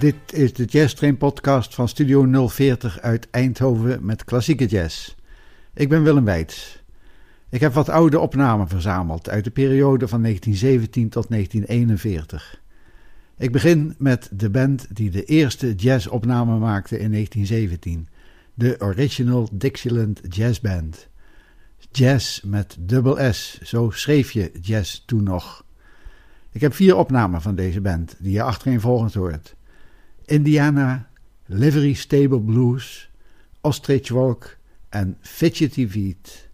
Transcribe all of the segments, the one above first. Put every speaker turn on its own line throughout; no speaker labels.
Dit is de Jazz Train podcast van Studio 040 uit Eindhoven met klassieke jazz. Ik ben Willem Weits. Ik heb wat oude opnamen verzameld uit de periode van 1917 tot 1941. Ik begin met de band die de eerste jazzopname maakte in 1917, de Original Dixieland Jazz Band. Jazz met dubbel S, zo schreef je jazz toen nog. Ik heb vier opnamen van deze band die je achtereenvolgens hoort. Indiana, Livery Stable Blues, Ostrich Walk en Fidgety Feet.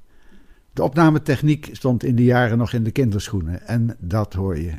De opnametechniek stond in die jaren nog in de kinderschoenen en dat hoor je.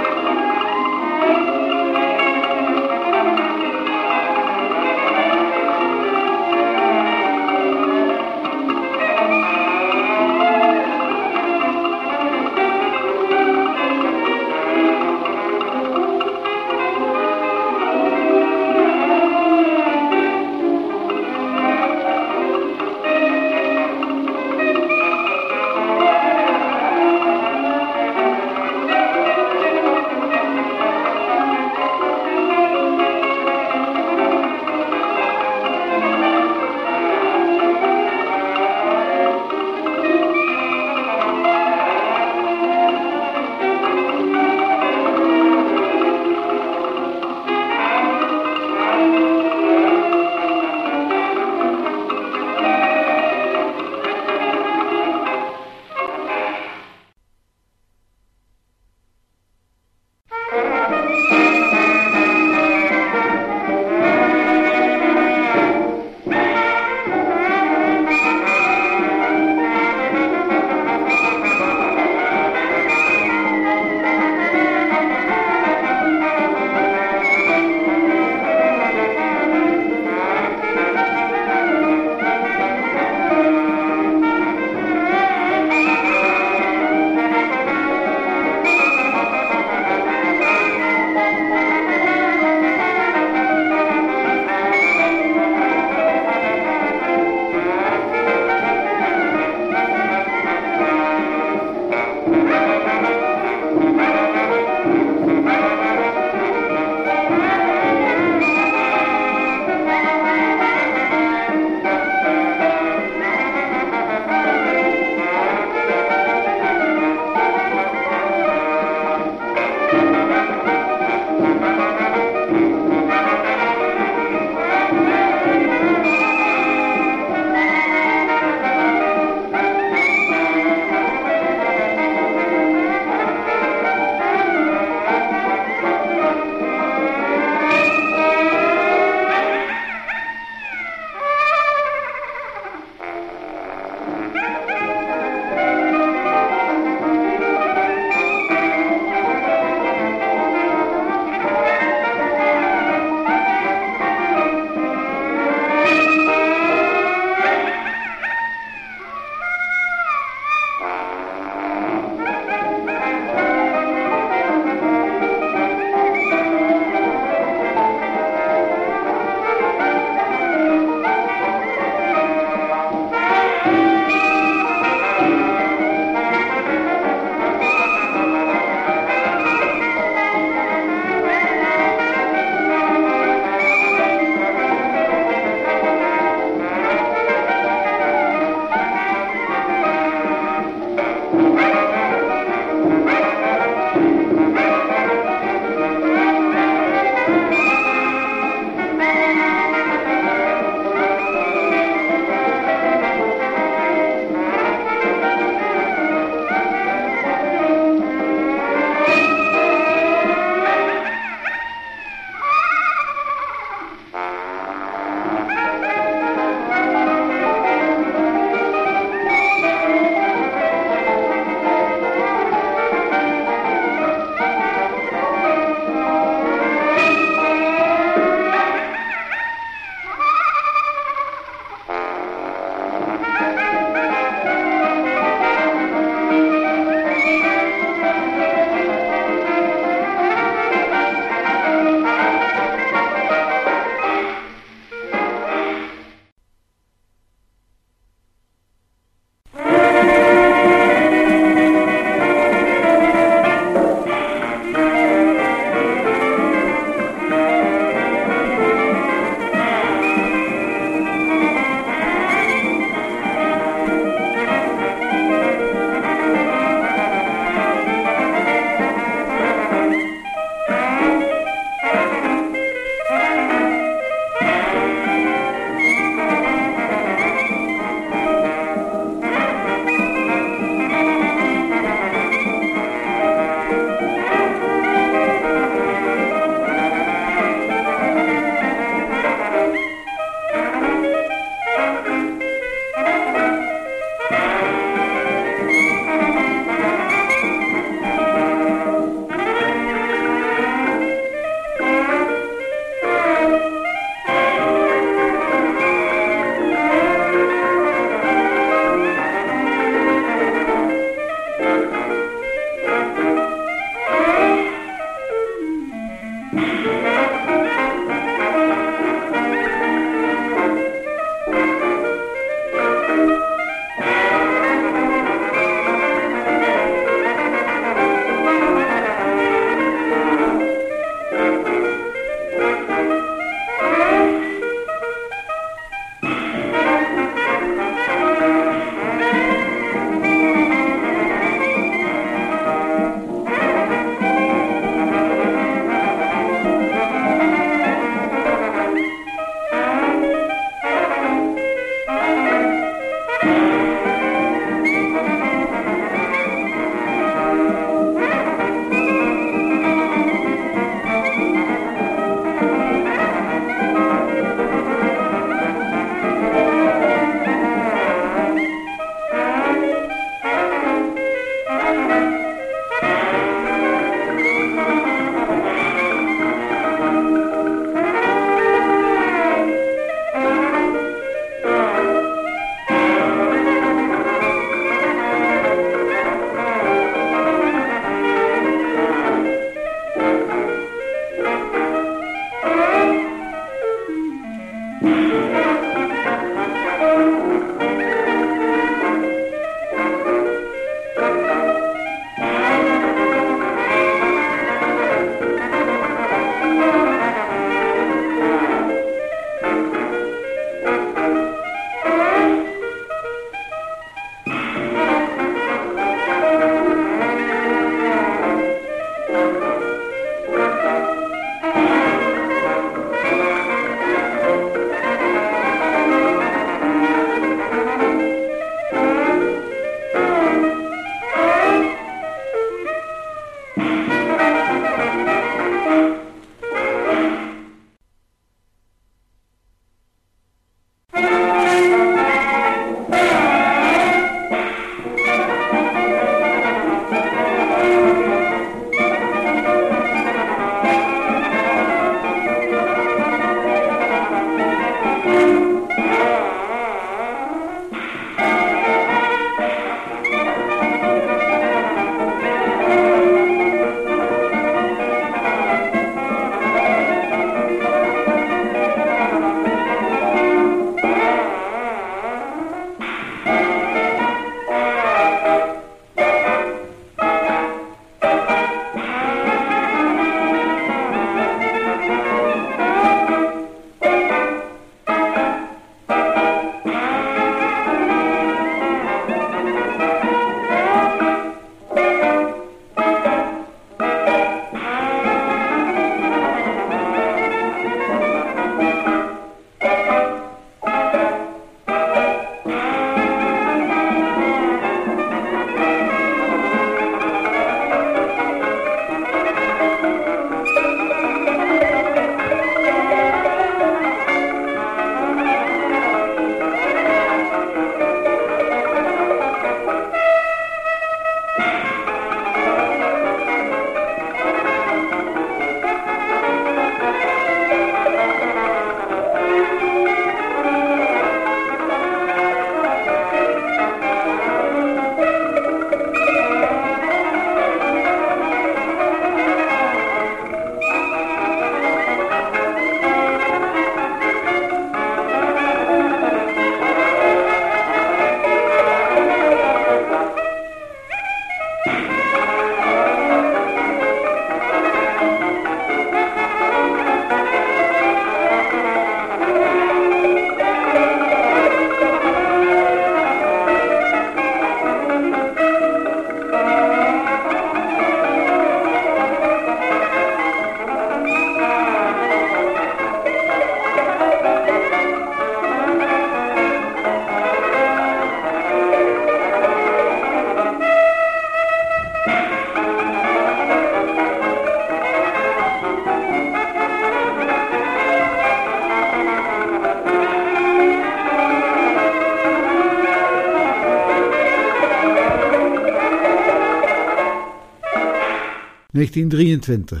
1923.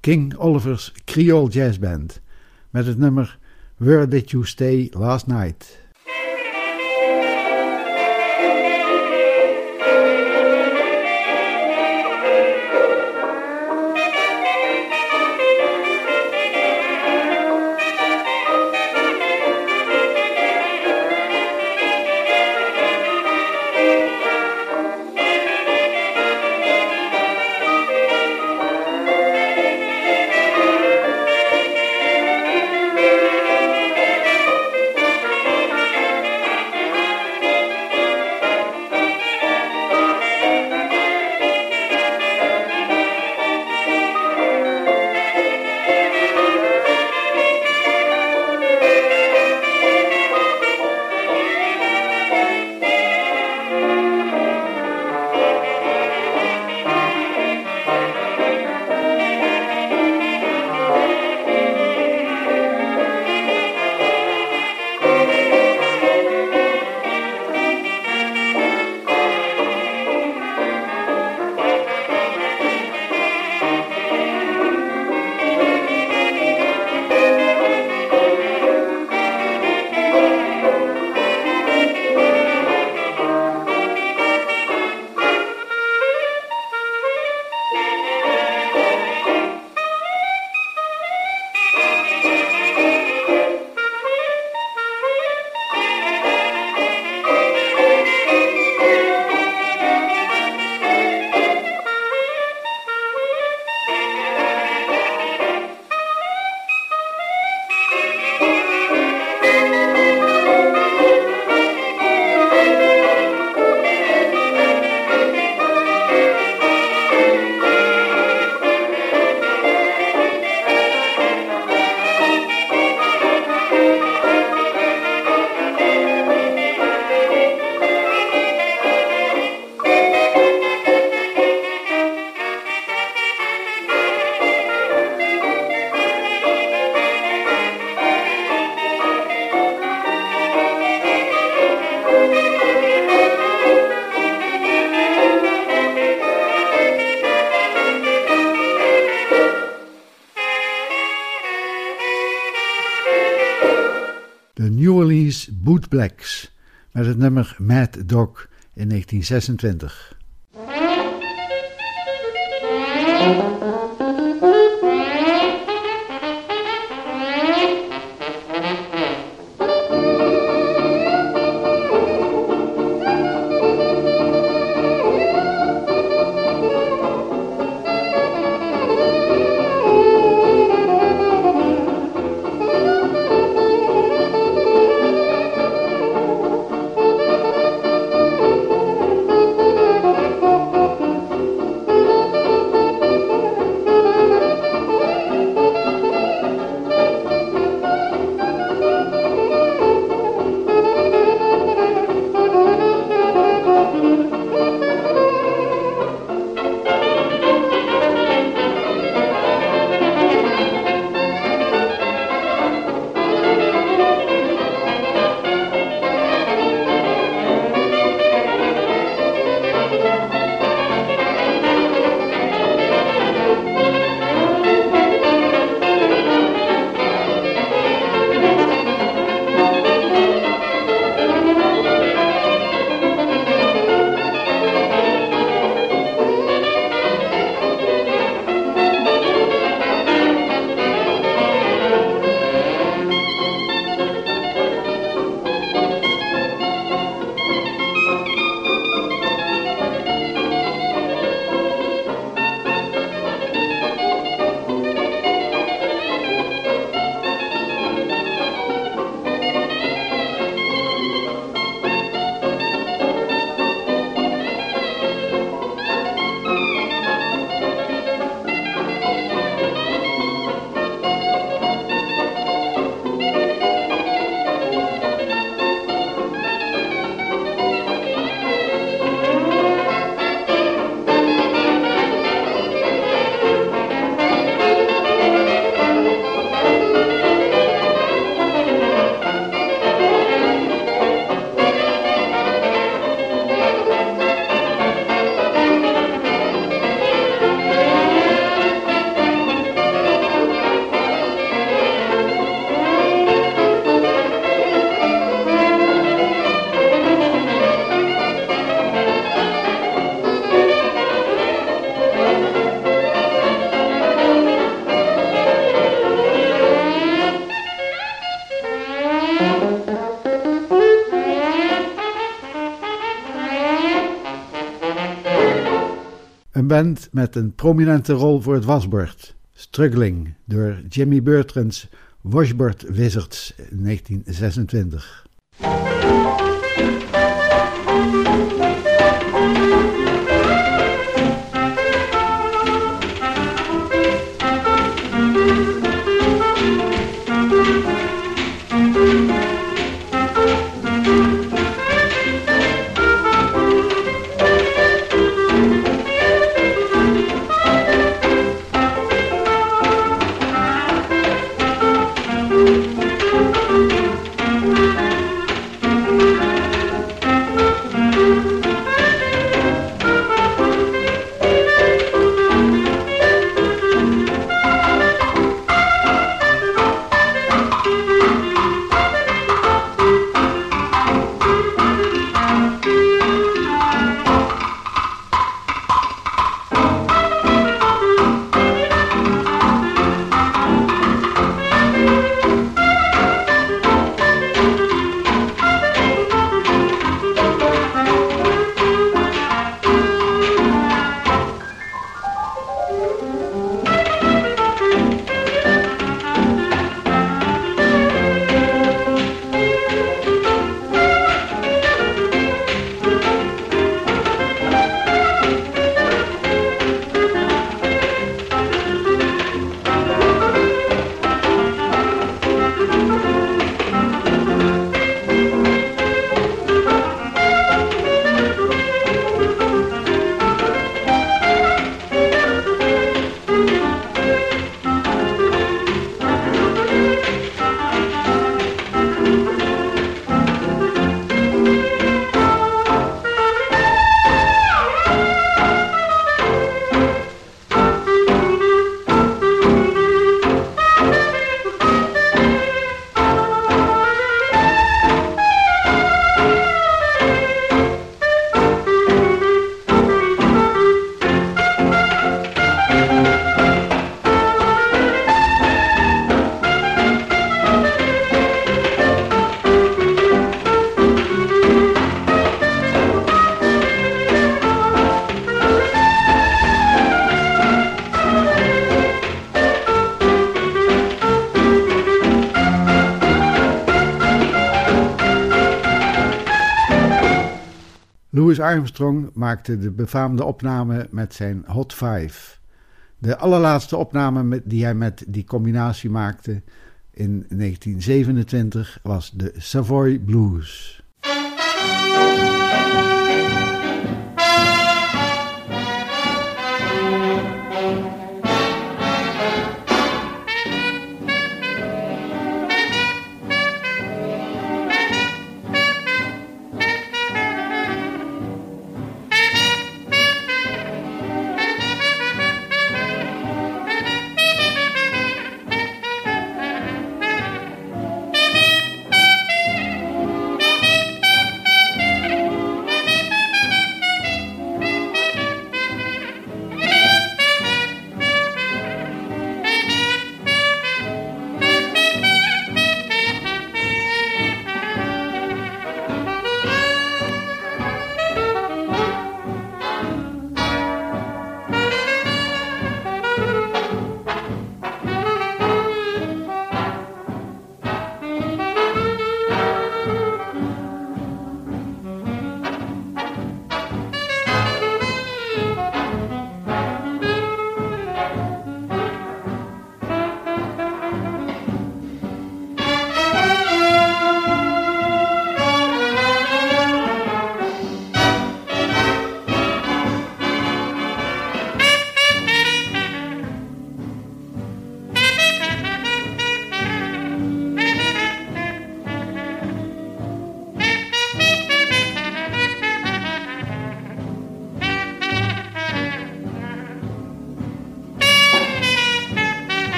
King Oliver's Creole Jazz Band met het nummer Where Did You Stay Last Night? Blacks met het nummer Mad Dog in 1926. Met een prominente rol voor het wasbord, Struggling, door Jimmy Bertrand's Washboard Wizards in 1926. Armstrong maakte de befaamde opname met zijn Hot Five. De allerlaatste opname die hij met die combinatie maakte in 1927 was de Savoy Blues.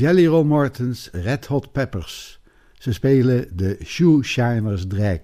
Jelly Roll Morton's Red Hot Peppers. Ze spelen de Shoe Shiners Drag.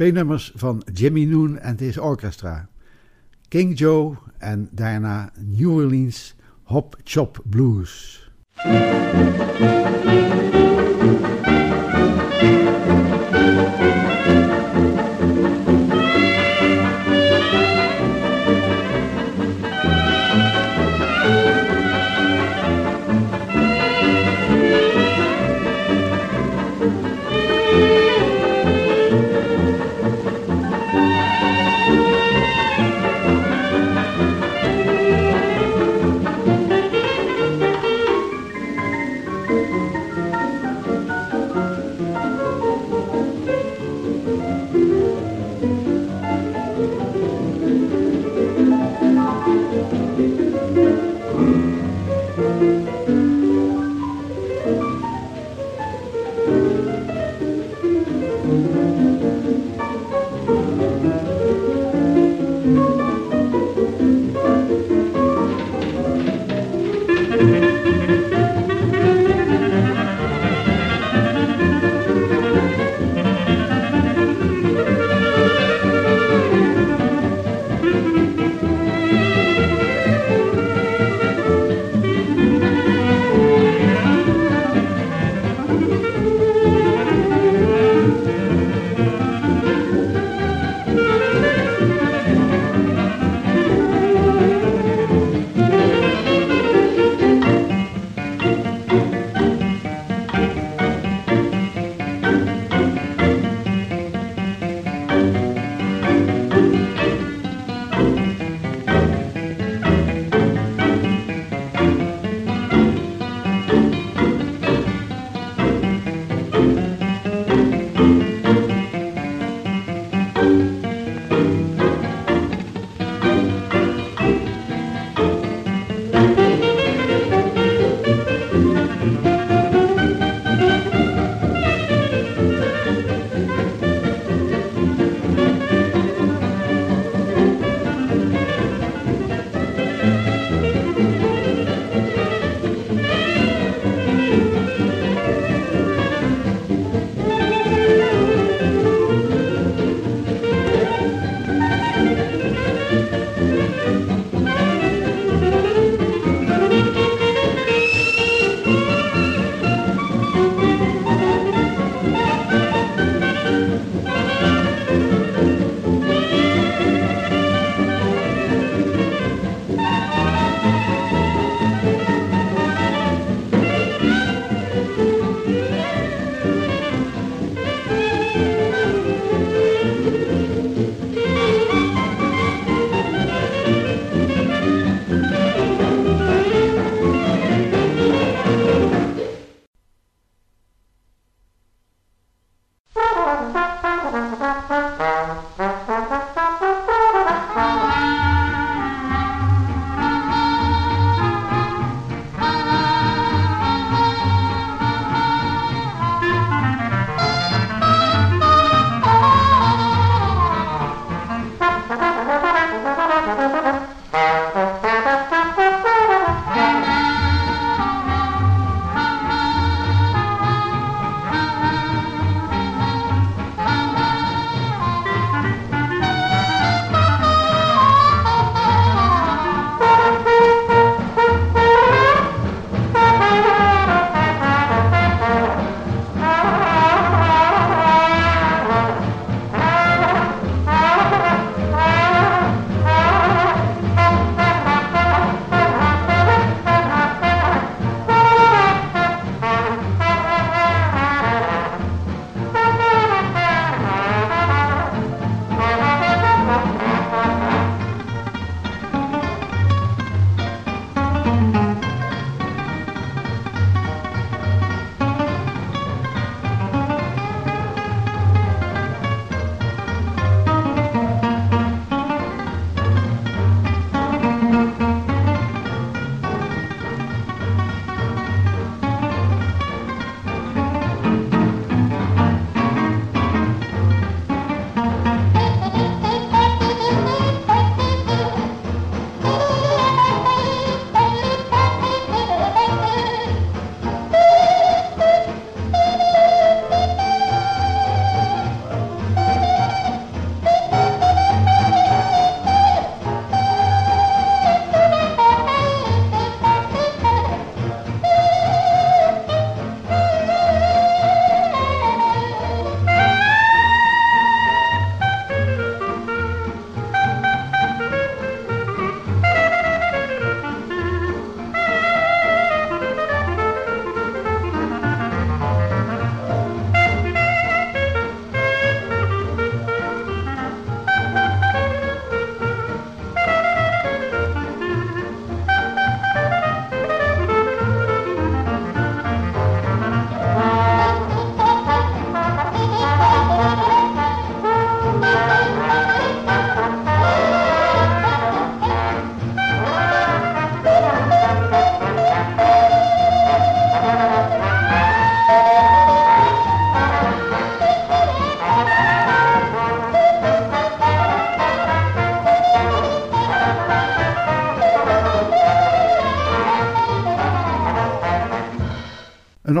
Twee nummers van Jimmy Noon en his orchestra. King Joe en daarna New Orleans Hop Chop Blues.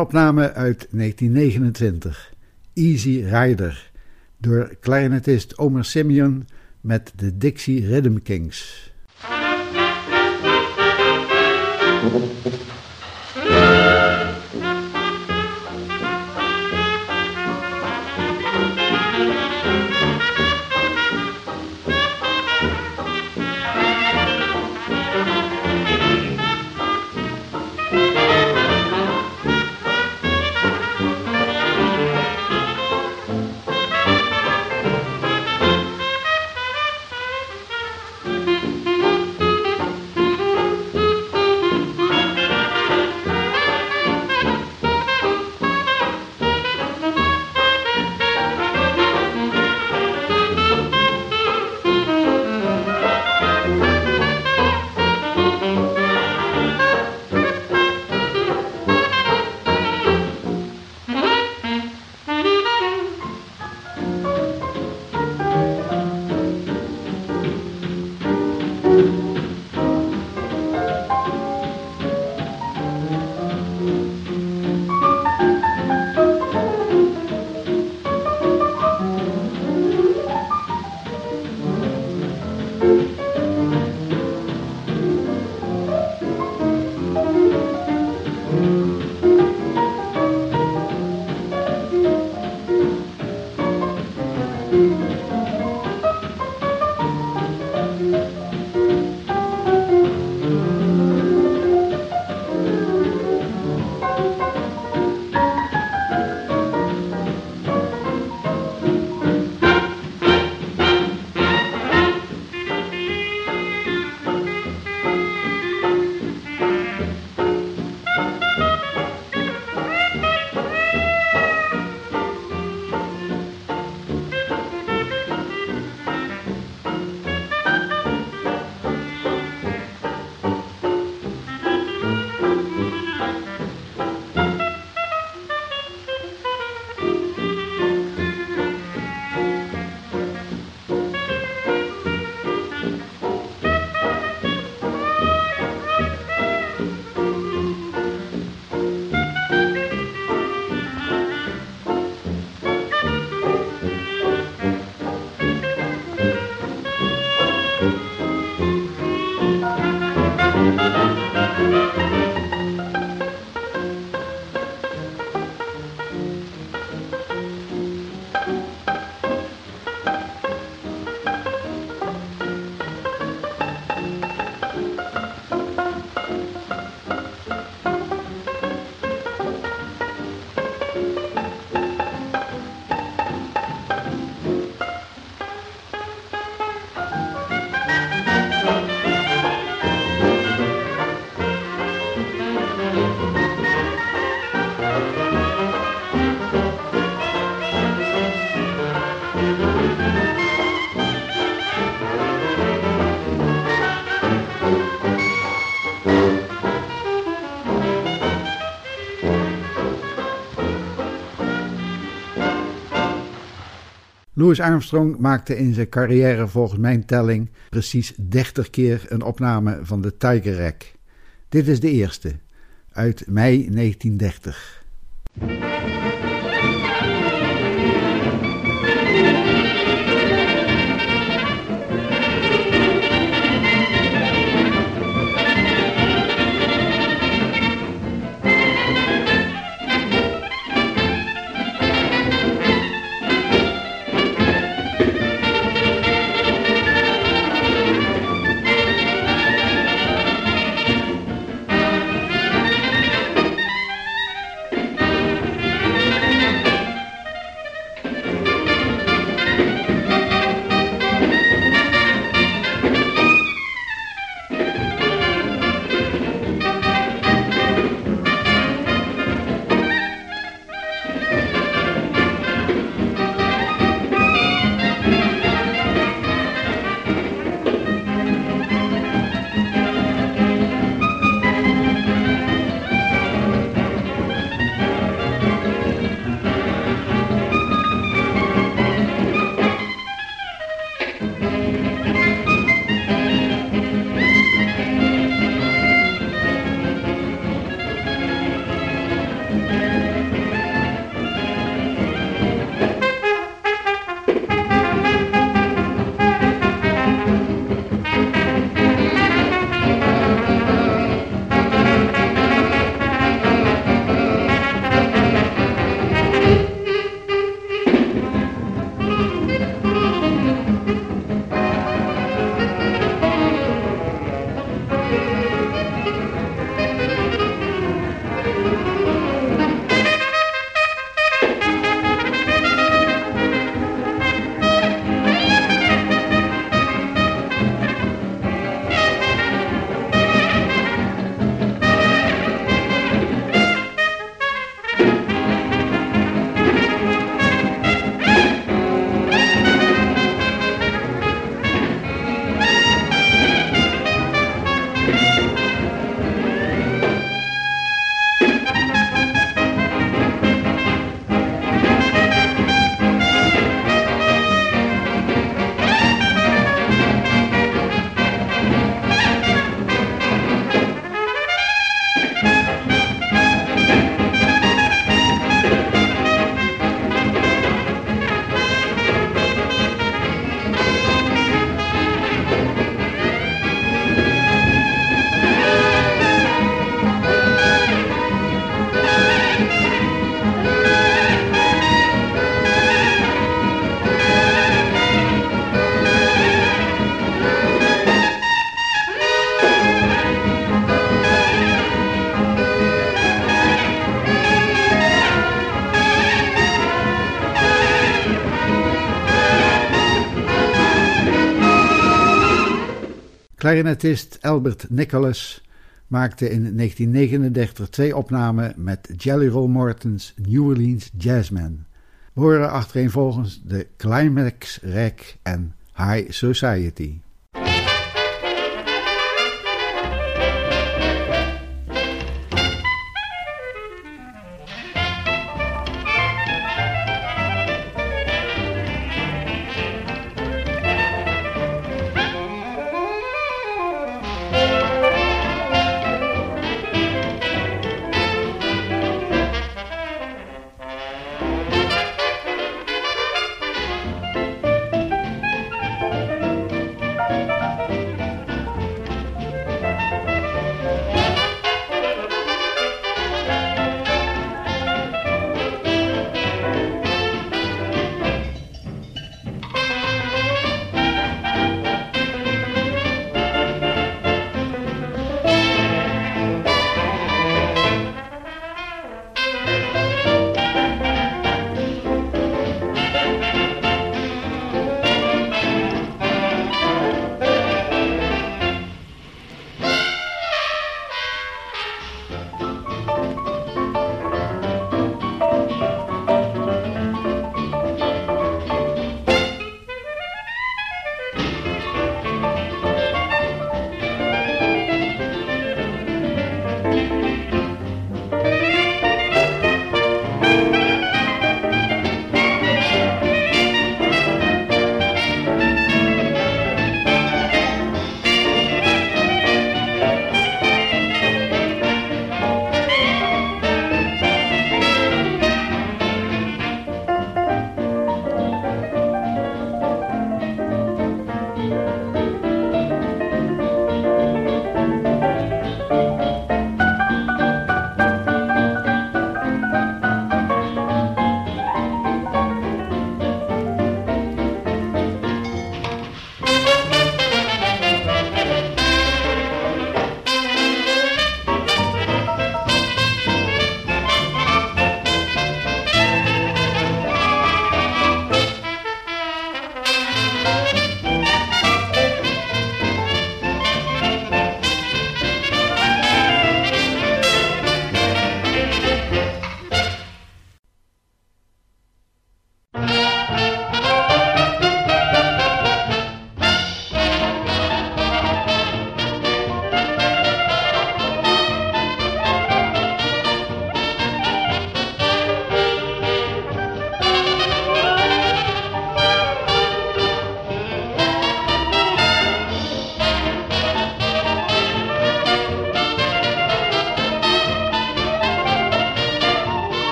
Opname uit 1929, Easy Rider, door clarinetist Omer Simeon met de Dixie Rhythm Kings. Louis Armstrong maakte in zijn carrière volgens mijn telling precies 30 keer een opname van de Tiger Rack. Dit is de eerste, uit mei 1930. Clarinetist Albert Nicholas maakte in 1939 twee opnamen met Jelly Roll Morton's New Orleans Jazzmen. We horen achtereenvolgens de Climax Rack en High Society.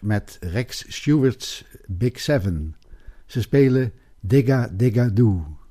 Met Rex Stewart's Big Seven. Ze spelen Digga Digga Doo.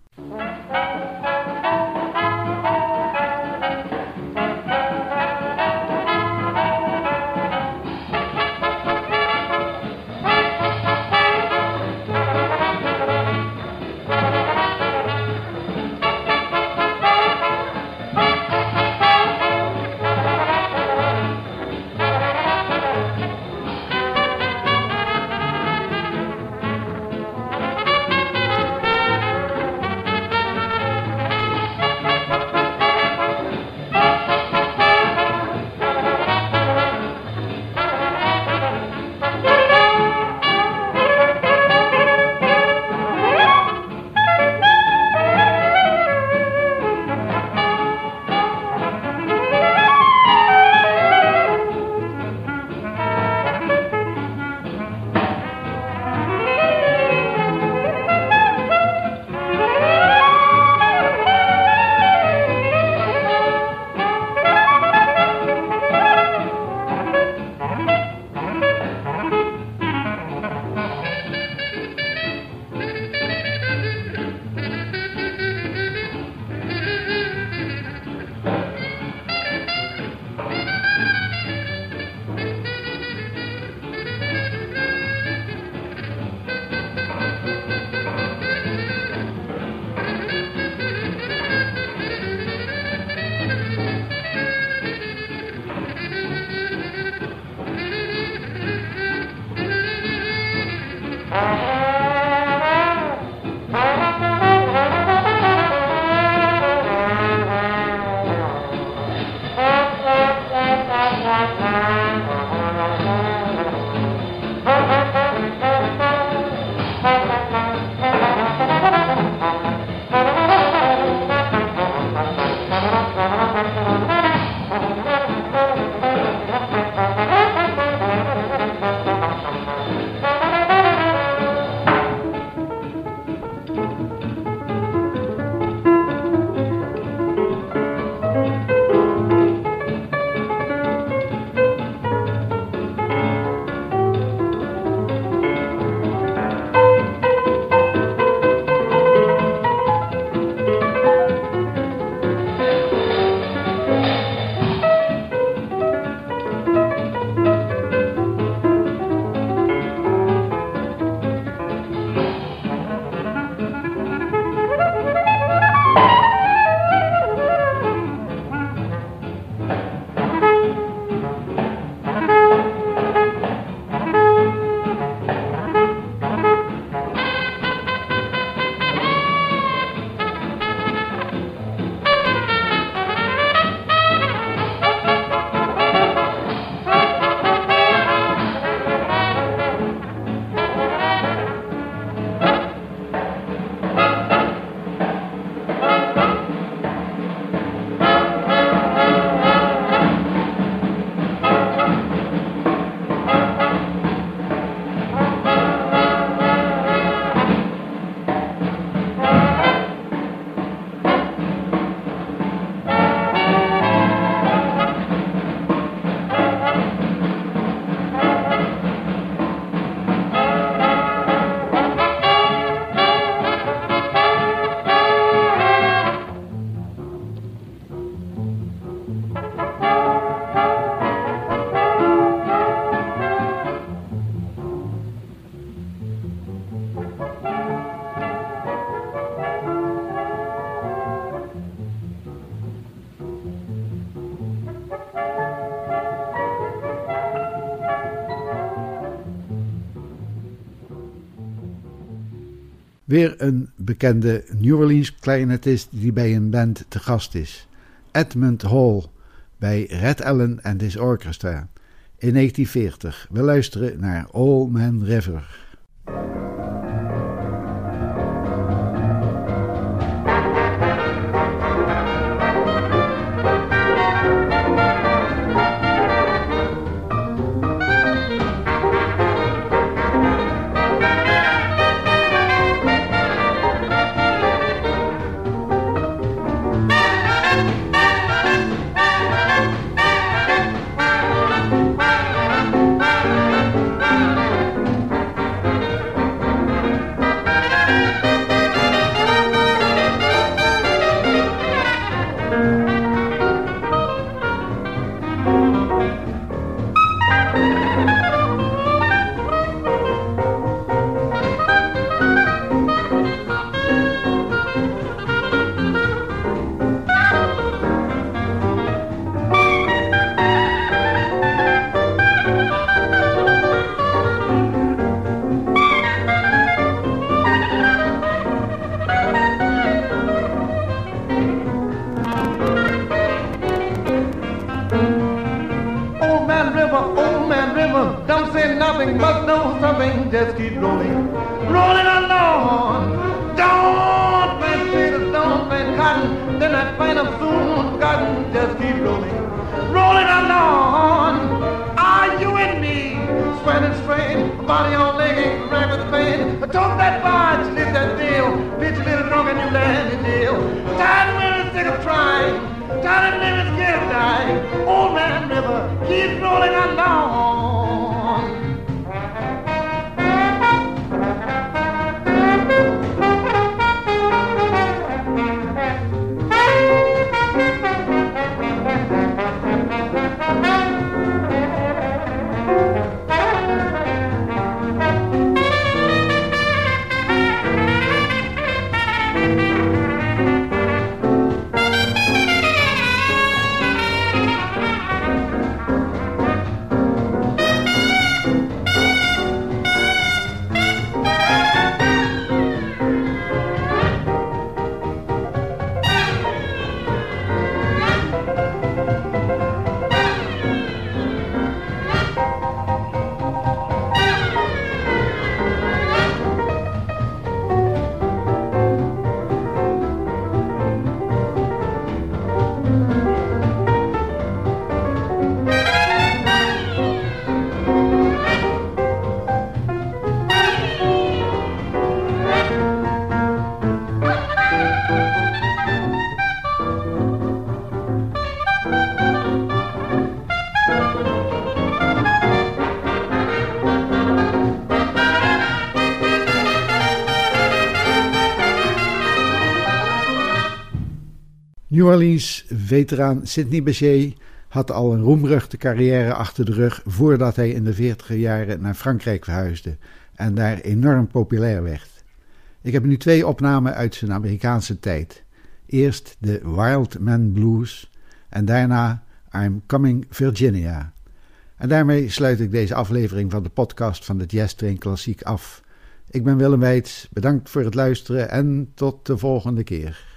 Weer een bekende New Orleans clarinetist die bij een band te gast is. Edmund Hall bij Red Allen and His Orchestra in 1940. We luisteren naar All Man River. New Orleans-veteraan Sidney Bechet had al een roemruchte carrière achter de rug voordat hij in de 40 jaren naar Frankrijk verhuisde en daar enorm populair werd. Ik heb nu twee opnamen uit zijn Amerikaanse tijd. Eerst de Wild Man Blues en daarna I'm Coming Virginia. En daarmee sluit ik deze aflevering van de podcast van de Jazz Train Klassiek af. Ik ben Willem Weits, bedankt voor het luisteren en tot de volgende keer.